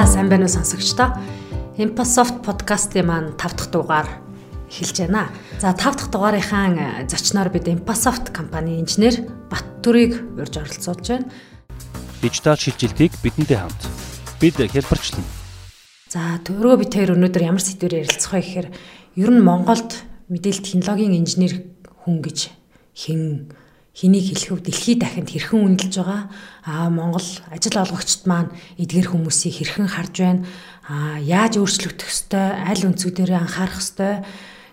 За сайн байна уу сонсогчдоо. Impasoft подкастын маань 5 дахь дугаар эхэлж байна. За 5 дахь дугаарынхаа зочноор бид Impasoft компани инженер Баттүрийг урьж оролцуулж байна. Дижитал шилжилтийг бидэнтэй хамт бид хэлбэрчлэн. За түрүү бид хоёр өнөөдөр ямар сэдвээр ярилцах вэ гэхээр ер нь Монголд мэдээлэл технологийн инженер хүн гэж хэн хэнийг хэлэх вэ? Дэлхийд дахинд хэрхэн үнэлж байгаа? Аа Монгол ажил олгогчд маань эдгээр хүмүүсийг хэрхэн харж байна? Аа яаж өөрчлөгдөх ёстой? Аль өнцгүүдээр анхаарах ёстой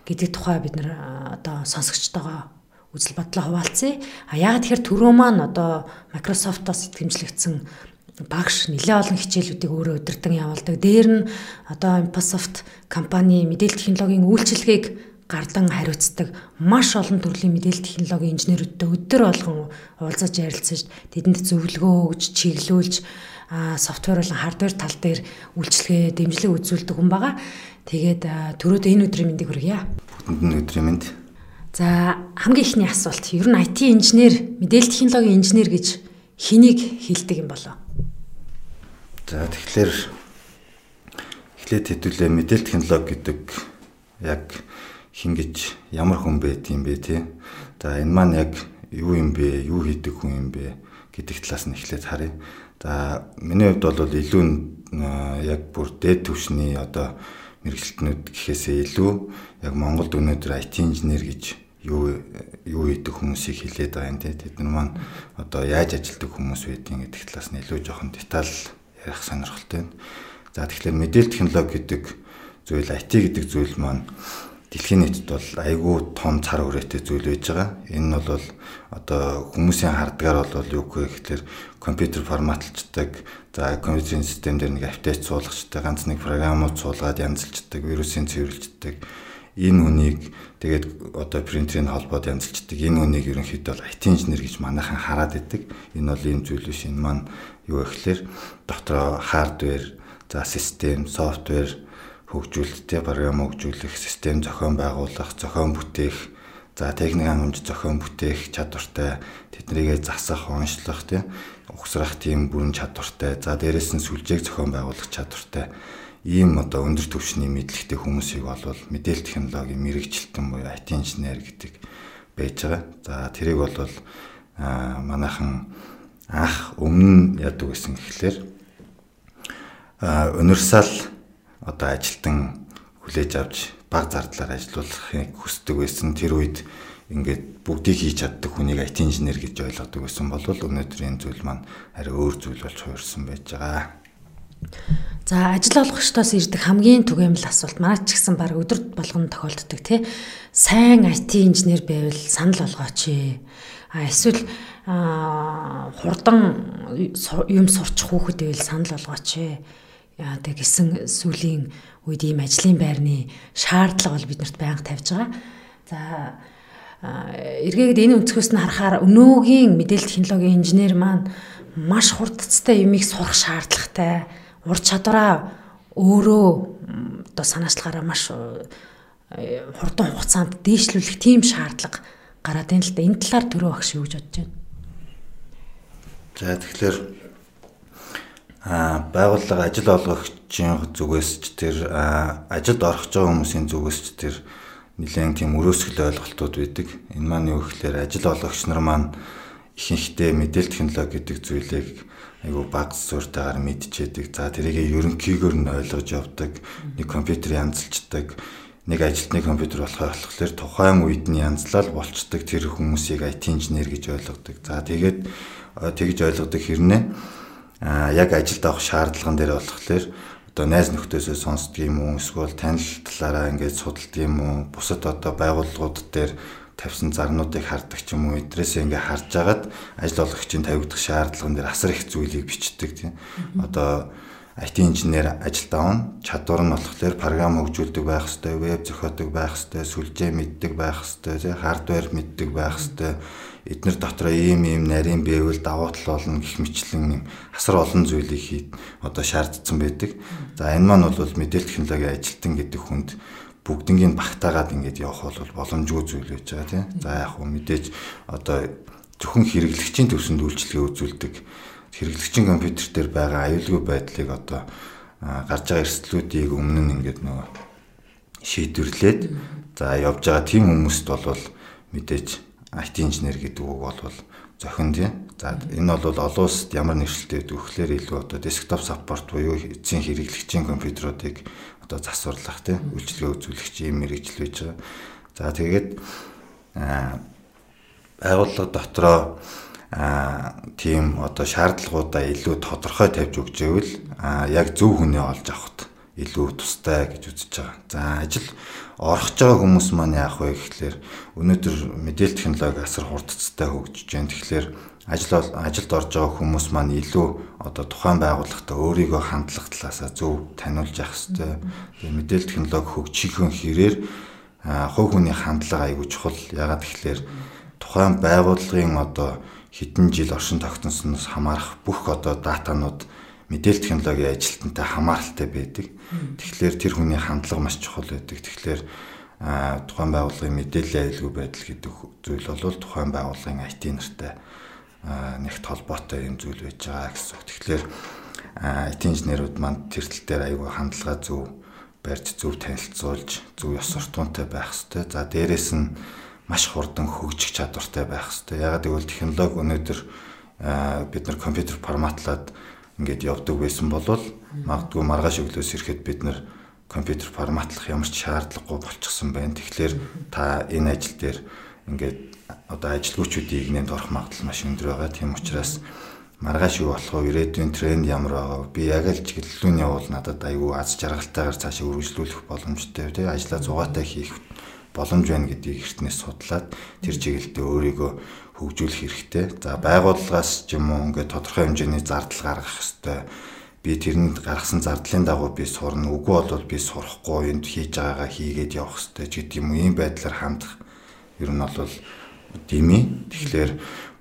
гэдэг тухай бид нар одоо сонсогчтойгоо үзэл бодлоо хуваалцъя. А яг тэгэхээр түрүү маань одоо Microsoft-оос итгэмжлэгдсэн багш нэлээ олон хичээлүүдийг өөрөө удирдан явуулдаг. Дээр нь одоо Microsoft компани мэдээлэл технологийн үйлчилгээг гардан хариуцдаг маш олон төрлийн мэдээлэл технологийн инженерүүдтэй өдөр болгон уулзаж ярилцаж тэдэнд зөвлөгөө өгж чиглүүлж софтвер болон хардвер тал дээр үйлчлэгээ дэмжлэг үзүүлдэг хүн байгаа. Тэгээд төрөөд энэ өдрийн мэндийг хүргье. Бүгдэнд өдрийн мэнд. За хамгийн ихний асуулт ер нь IT инженер, мэдээлэл технологийн инженер гэж хэнийг хэлдэг юм болоо? За тэгэхээр эхлээд хэдүүлээ мэдээлэл технологи гэдэг яг хин гэж ямар хүн байд юм бэ те. За энэ маань яг юу юм бэ? Юу хийдэг хүн юм бэ гэдэг талаас нь эхлээд харъя. За миний хувьд бол илүү яг бүр дээд түвшний одоо мэрэгчлэтнүүд гэхээсээ илүү яг Монголд өнөөдөр IT инженер гэж юу юу хийдэг хүмүүсийг хилээд байгаа юм те. Тэд нар маань одоо яаж ажилдаг хүмүүс байдгийг гэдэг талаас нь илүү жоохон деталь ярих сонирхолтой байна. За тэгэхээр мэдээлэл технологи гэдэг зүйл IT гэдэг зүйл маань дэлхийн нийтэд бол айгүй том цар хүрээтэй зүйл байж байгаа. Энэ нь бол одоо хүмүүсийн хардгаар бол юу гэхээр компьютер форматлцдаг, за компьютерийн систем дээр нэг апдейт суулгачдаг, ганц нэг програмууд суулгаад янзлцдаг, вирусын цэвэрлждэг. Энэ хүнийг тэгээд одоо принтерийн холбоод янзлцдаг. Энэ хүнийг ерөнхийдөө IT инженер гэж манайхан хараад идэг. Энэ бол ийм зүйл биш. Энэ маань юу гэхээр дотроо хардвер, за систем, софтвер хөгжүүлэлттэй програм хөгжүүлэх, систем зохион байгуулах, зохион бүтээх, за техник хангамж зохион бүтээх чадвартай, тэднийгээ засах, онцлох тийм угсрах тийм бүрэн чадвартай, за дээрэс нь сүлжээг зохион байгуулах чадвартай ийм одоо өндөр түвшний мэдлэгтэй хүмүүсийг болвол мэдээлэл технологийн мэрэгчлэлтэн буюу IT инженер гэдэг байж байгаа. За тэрийг бол манайхан анх өмнө яадаг гэсэн гэхлээр универсал одоо ажилтан хүлээж авч баг зардлаар ажилуулахыг хүсдэг байсан. Тэр үед ингээд бүгдийг хийж чаддаг хүнийг IT инженер гэж ойлгодог байсан бол өнөөдөр энэ зүйл маань арай өөр зүйл болж хуурсан байж байгаа. За ажил олгогчдоос ирдэг хамгийн түгээмэл асуулт манай ч гэсэн баг өдөр болгоно тохиолддог тий. Сайн IT инженер байвал санал болгооч ээ. А эсвэл хурдан юм сурчих хүүхэд байвал санал болгооч ээ яадаг гэсэн сүлийн үед ийм ажлын байрны шаардлага бол биднэрт байнга тавьж байгаа. За эргээд энэ өнцгөөс нь харахаар өнөөгийн мэдээлэл технологийн инженер маань маш хурдцтай юмыг сурах шаардлагатай. Ур чадвараа өөрөө одоо санаачлахаараа маш хурдан хугацаанд дээшлүүлэх тийм шаардлага гараад байна л да. Энэ талаар төрөө багш юу гэж бодож байна? За тэгэхээр байгууллага ажил олгогчийн зүгээс ч тэр ажилд орох байгаа хүмүүсийн зүгээс ч тэр нэлээд тийм өрөөсгөл ойлголтууд байдаг. Энэ маань юу гэхээр ажил олгогч нар маань ихэнхдээ мэдээлэл технологи гэдэг зүйлийг айгу баг сууртайгаар мэдчихэдэг. За тэрийг ерөнхийгөр нь ойлгож явдаг. Нэг компьютер янзлцдаг. Нэг ажилтны компьютер болохоо болохоор тухайн үед нь янзлал болцдог тэр хүмүүсийг IT инженер гэж ойлгодог. За тэгээд тэгж ойлгодог хэрнээ а яг ажилд авах шаардлаган дээр болохоор одоо найз нөхдөсөө сонсдог юм уу эсвэл танил талаараа ингээд судалдаг юм уу бусад одоо байгууллагууд дээр тавьсан зарнуудыг хардаг ч юм уу эдрээсээ ингээ харж агаад ажил олгогчийн тавигдах шаардлаган дээр асар их зүйлийг бичдэг тийм. Одоо IT инженер ажилд авна чадвар нь болохоор програм хөгжүүлдэг байх хэвээр веб зохиодог байх хэвээр сүлжээ мэддэг байх хэвээр хардвер мэддэг байх хэвээр эднэр дотроо ийм ийм нарийн бэвэл давуу тал болно гэх мэтлэн юм асар олон зүйлийг хийд одоо шаардсан байдаг. За энэ маань бол мэдээлэл технологийн ажилтан гэдэг хүнд бүгднийг багтаагаад ингэж явах бол боломжгүй зүйл байж байгаа тийм. За яг хөө мэдээж одоо зөвхөн хэрэглэгчийн төвсөнд үйлчлэгээ үзүүлдэг хэрэглэгчийн компьютер дээр байгаа аюулгүй байдлыг одоо гарч байгаа эрсдлүүдийг өмнө нь ингээд нөгөө шийдвэрлээд за явж байгаа тийм хүмүүст бол мэдээж IT инженер гэдэг үг бол зохин тийм. За энэ бол олон улсад ямар нэршилтэй өгөхлөөр илүү одоо десктоп саппорт буюу эцсийн хэрэглэгчийн компьютеруудыг одоо засварлах тийм үйлчилгээ үзүүлэгч юм мэрэгжил байж байгаа. За тэгээд байгууллага дотроо тийм одоо шаардлагуудаа илүү тодорхой тавьж өгч ивэл яг зөв хүнээ олж авахд илүү тустай гэж үзэж байгаа. За ажил орох байгаа хүмүүс маань яах вэ гэхлээр өнөөдөр мэдээлэл технологи асар хурдцтай хөгжиж байна. Тэгэхээр ажил ажилд орж байгаа хүмүүс маань илүү одоо тухайн байгууллагатай өөрийгөө хандлах талаасаа зөв таниулж явах хэрэгтэй. Тэгээ мэдээлэл технологи хөгжихийн хэрээр хувь хүний хандлага аягүй чухал. Ягаад гэхлээр тухайн байгууллагын одоо хэдэн жил оршин тогтносноос хамаарах бүх одоо датанууд мэдээлэл технологийн ажилтнтай хамааралтай байдаг. Тэгэхээр тэр хүний хандлага маш чухал байдаг. Тэгэхээр тухайн байгууллагын мэдээллийн аюулгүй байдал гэдэг зүйл бол тухайн байгууллагын IT нартай нэгт холбоотой юм зүйл байж байгаа гэсэн үг. Тэгэхээр IT инженерүүд манд тэр тал дээр аюулгүй хандлага зөв барьж зөв танилцуулж зөв ёс суртахуунтай байх хэрэгтэй. За дээрэс нь маш хурдан хөгжих чадвартай байх хэрэгтэй. Ягаад гэвэл технологи өнөөдөр бид нар компьютер форматлаад ингээд явдаг байсан бол магадгүй маргааш өглөөс ирэхэд бид нар компьютер форматлах ямар ч шаардлагагүй болчихсон байна. Тэгэхээр та энэ ажил дээр ингээд одоо ажилгүйчүүдийн игнэнд орох магадлал маш өндөр байгаа. Тийм учраас маргааш юу болох вэ? Ирээдүйн тренд ямар байгаа вэ? Би яг л чиглэлүүн явуул надад аюу аз жаргалтайгаар цаашаа үргэлжлүүлэх боломжтой. Тэ ажлаа зугаатай хийх боломж байна гэдгийг эртнээс судлаад тэр чиглэлдээ өөрийгөө хөгжүүлэх хэрэгтэй. За байгууллагаас ч юм уу ингээд тодорхой хэмжээний зардал гаргах хэрэгтэй. Би тэрэнд гаргасан зардлын дагуу би сурна. Үгүй бол би сурахгүй энд хийж байгаагаа хийгээд явах хэрэгтэй ч гэдэг юм. Ийм байдлаар хандах ер нь бол дими. Тэгэхээр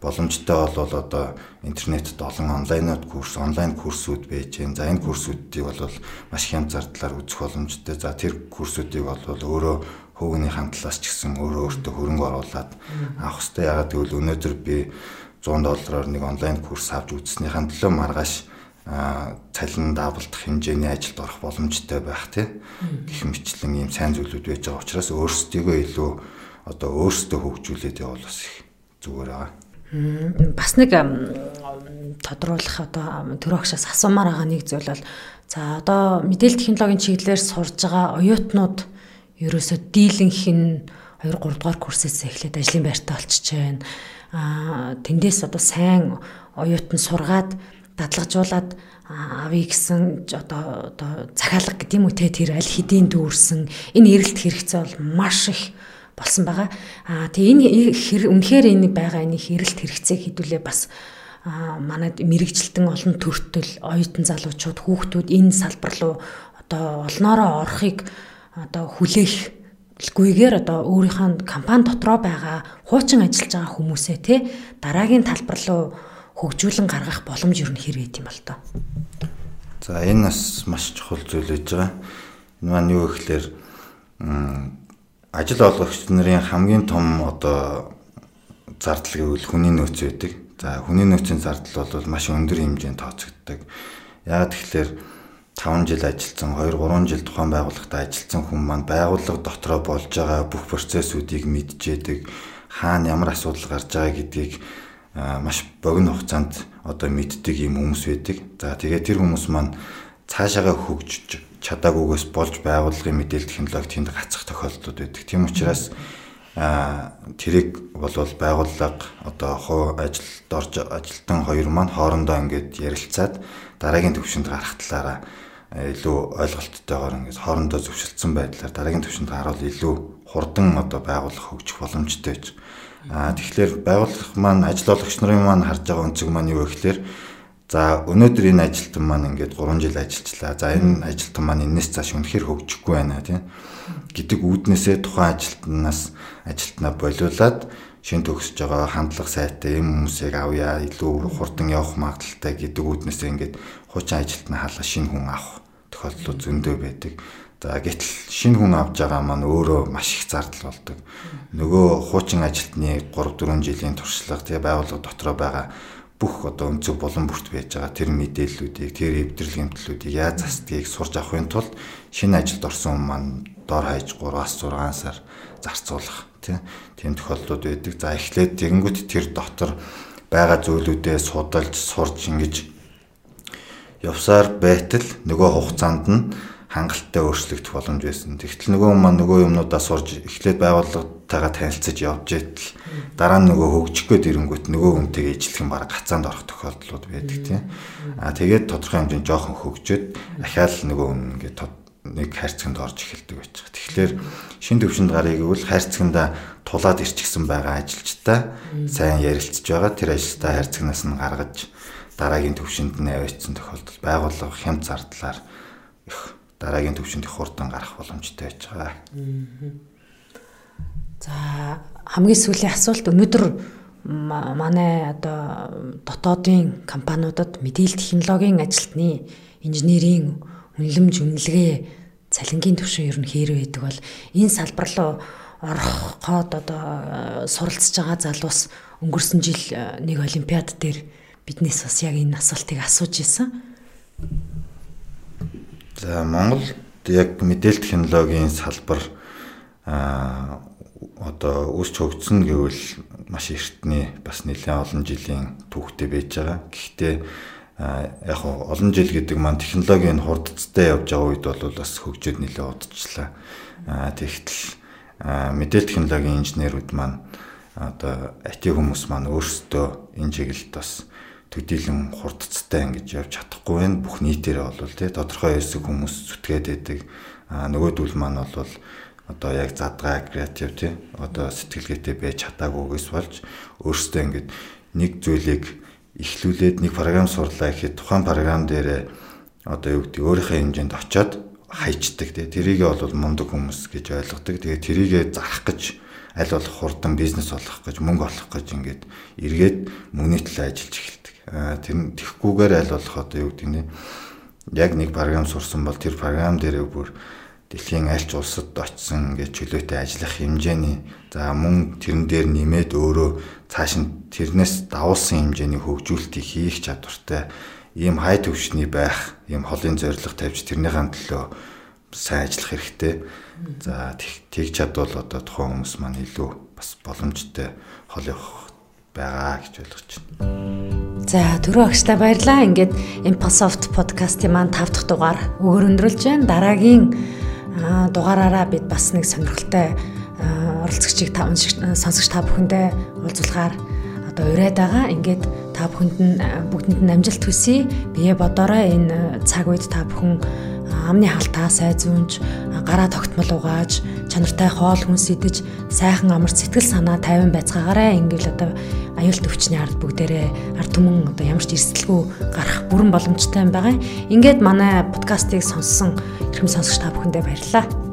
боломжтой бол одоо интернетд олон онлайнод курс, онлайн курсүүд байж гэн. За энэ курсүүдийг бол маш хямд зардлаар үзэх боломжтой. За тэр курсүүдийг бол өөрөө хөвгний хандлаас ч гэсэн өөрөө өөртөө хөрөнгө оруулаад авах хэрэгтэй. Ягаад гэвэл өнөөдөр би 100 доллараар нэг онлайн курс авч үзснийхэн төлөө маргааш цалин даавалдах хэмжээний ажилд орох боломжтой байх тий. Гэх мэтлэн ийм сайн зүйлүүд байж байгаа учраас өөрсдийгөө илүү одоо өөрсдөө хөгжүүлээд явал бас их зүгээр байгаа. Бас нэг тодруулах одоо төрөгчөөс асуумаар байгаа нэг зүйл бол за одоо мэдээлэл технологийн чиглэлээр сурж байгаа оюутнууд ерөөсө дийлэнх нь 2 3 дугаар курсээс эхлээд ажлын байртаа олчиж байна. Аа тэндээс одоо сайн оюутан сургаад дадлагжуулаад авъя гэсэн одоо одоо захиалга гэдэг юм уу те тэр аль хэдийн дүүрсэн энэ эрэлт хэрэгцээ бол маш их болсон байгаа. Аа тэгээ энэ үнэхээр энэ байгаа энэ эрэлт хэрэгцээг хэдүүлээ бас манад мэрэгжилтэн олон төртөл оюутан залуучууд хүүхдүүд энэ салбар руу одоо олноороо орохыг одоо хүлээхгүйгээр одоо өөрийнхөө компани дотроо байгаа хуучин ажиллаж байгаа хүмүүсээ те дараагийн талбар руу хөгжүүлэн гаргах боломж юу байд юм бол тоо. За энэ бас маш чухал зүйл байж байгаа. Энэ маань юу гэхээр ажил олгогч нарын хамгийн том одоо зардал гэвэл хүний нөөц байдаг. За хүний нөөцийн зардал бол маш өндөр хэмжээнд тооцогддог. Яагаад тэгэхээр 5 жил ажилласан, 2 3 жил тухайн байгууллагад ажилласан хүн маань байгууллага дотроо болж байгаа бүх процессүүдийг мэдчихэдэг, хаана ямар асуудал гарч байгаа гэдгийг маш богино хугацаанд одоо мэддэг юм хүмүүс байдаг. За тэгээд тэр хүмүүс маань цаашаагаа хөгжиж чадаагүйгээс болж байгууллагын мэдээлэл технологи тэнд гацах тохиолдлууд байдаг. Тийм учраас тэрийг бол байгууллага одоо хуу ажилд орж ажилтан хоёр маань хоорондоо ингээд ярилцаад дараагийн төвшөнд гарах талаараа илүү ойлголттойгоор ингээд хоорондоо зөвшөлдсөн байдлаар дараагийн түвшинд харуул илүү хурдан одоо байгуулах хөгжих боломжтой байж. Аа тэгэхээр байгууллага маань ажил олгогч нарын маань харж байгаа өнцөг маань юу гэхээр за өнөөдөр энэ ажилтан маань ингээд 3 жил ажиллажлаа. За энэ ажилтан маань энэс цааш үнэхээр хөгжихгүй байна тийм гэдэг үүднээсээ тухайн ажилтнаас ажилтнаа болиулаад шин төгсөж байгаа хандлага сайтай юм хүмүүсийг авъя илүү хурдан явах магадaltaй гэдэг үүднээсээ ингээд хуучин ажилтнаа халаа шинэ хүн авах тохиолдлууд зөндөө байдаг. За гэтэл шинэ хүн авж байгаа маань өөрөө маш их зардал болдог. Нөгөө хуучин ажилтны 3 4 жилийн туршлага тэгээ байгууллага дотроо байгаа бүх одоо өнцөг болон бүрт байж байгаа тэр мэдээллүүдийг тэр эвдрэл гэмтлүүдийг яаж застгийг сурж авахын тулд шинэ ажилд орсон хүн маань дор хаяж 3-аас 6 сар зарцуулах тийм тохиолдлууд байдаг. За эхлээд тэгэнгүүт тэр дотор байгаа зүйлүүдээ судалж сурж ингэж явсаар байтал нөгөө хугацаанд нь хангалттай өөрчлөгдөх боломж байсан. Тэгтэл нөгөө хүн маань нөгөө юмнуудаа сурж эхлээд байгууллагатайгаа танилцаж явж итэл дараа нь нөгөө хөгжих гээд ирэнгүүт нөгөө хүнтэйгээ ижлэх юм баг гацаанд орох тохиолдлууд байдаг тийм. Аа тэгээд тодорхой хэмжээнд жоохон хөгжөөд ахаал нөгөө хүн ингээд нэг хайрцагт орж эхэлдэг байж байгаа. Тэгэхээр шин төвшөнд гарыг гэвэл хайрцагнда тулаад ирчихсэн байгаа ажилчтай сайн ярилцж байгаа. Тэр ажилтаа хайрцагнаас нь гаргаж дараагийн төвшөнд нь аваачсан тохиолдол байгууллага хямд зардлаар их дараагийн төвшөнд их хурдан гарах боломжтой байж байгаа. За хамгийн сүүлийн асуулт өнөөдөр манай одоо дотоодын компаниудад мэдээлэл технологийн ажилтны инженерийн үнэлэмж үнэлгээ цалингийн түвшин ер нь хээр байдаг бол энэ салбар руу орох гоод одоо суралцж байгаа залуус өнгөрсөн жил нэг олимпиад дээр биднээс бас яг энэ асуултыг асууж исэн. За Монголд яг мэдээлэл технологийн салбар а одоо өсч хөгжсөн гэвэл маш эртний бас нэлээд олон жилийн түүхтэй байж байгаа. Гэхдээ яг олон жил гэдэг маань технологийн хурдцтай явж байгаа үед бол бас хөгжөөд нэлээд удажлаа. Тэгтэл мэдээлэл технологийн инженерүүд маань одоо IT хүмүүс маань өөрсдөө энэ чиглэлд бас төдийлөн хурдцтай ингэж явж чадахгүй байна. Бүх нийтээрээ бол тий тодорхой хэсэг хүмүүс зүтгээд байдаг. А нөгөөдөл маань бол одоо яг задгай креатив тий одоо сэтгэлгээтэй байж чадаагүйгээс болж өөрсдөө ингэж нэг зүйлийг ихлүүлээд нэг програм сурлаа гэхэд тухайн програм дээр одоо юу гэдэг өөрийнхөө хэмжээнд очиод хайчдаг тий тэрийгээ бол мундаг хүмүүс гэж ойлгодог. Тэгээ тэрийгээ зарах гэж аль болох хурдан бизнес олох гэж мөнгө олох гэж ингээд эргээд мөнгөний төлөө ажиллаж эхэлдэг тэр тэгхгүйгээр аль болох одоо юу гэдэг нь яг нэг програм сурсан бол тэр програм дээрээ бүр дэлхийн альч улсад очисон гэж чөлөөтэй ажиллах хэмжээний за мөн тэрэн дээр нэмээд өөрөө цааш нь тэрнээс давуулсан хэмжээний хөгжүүлэлтийг хийх чадвартай ийм хай төвшний байх ийм холын зорилго тавьж тэрнийхэн төлөө сайн ажиллах хэрэгтэй. За тэг чадвал одоо тухайн хүмүүс маань илүү бас боломжтой хол явах байгаа гэж ойлгож байна. За түрүү агштай баярлаа. Ингээд Impulsoft подкастын маань 5 дахь дугаар өгөрөндрүүлж байна. Дараагийн дугаараараа бид бас нэг сонирхолтой оролцогчийг сонсогч та бүхэндээ уулзуулахаар одоо урайд байгаа. Ингээд та бүхэнд нь бүгдэнд нь амжилт хүсье. Бие бодорой энэ цаг үед та бүхэн амны халтаа сайзуунж гараа тогтмол угааж чанартай хоол хүнс идэж сайхан амар сэтгэл санаа тайван байцгаагаараа ингээл одоо аюул төвчний ард бүгдээрээ ард түмэн одоо ямар ч эрсдэлгүй гарах бүрэн боломжтой юм байгаа. Ингээд манай подкастыг сонссон эрхэм сонсогч та бүхэндээ баярлалаа.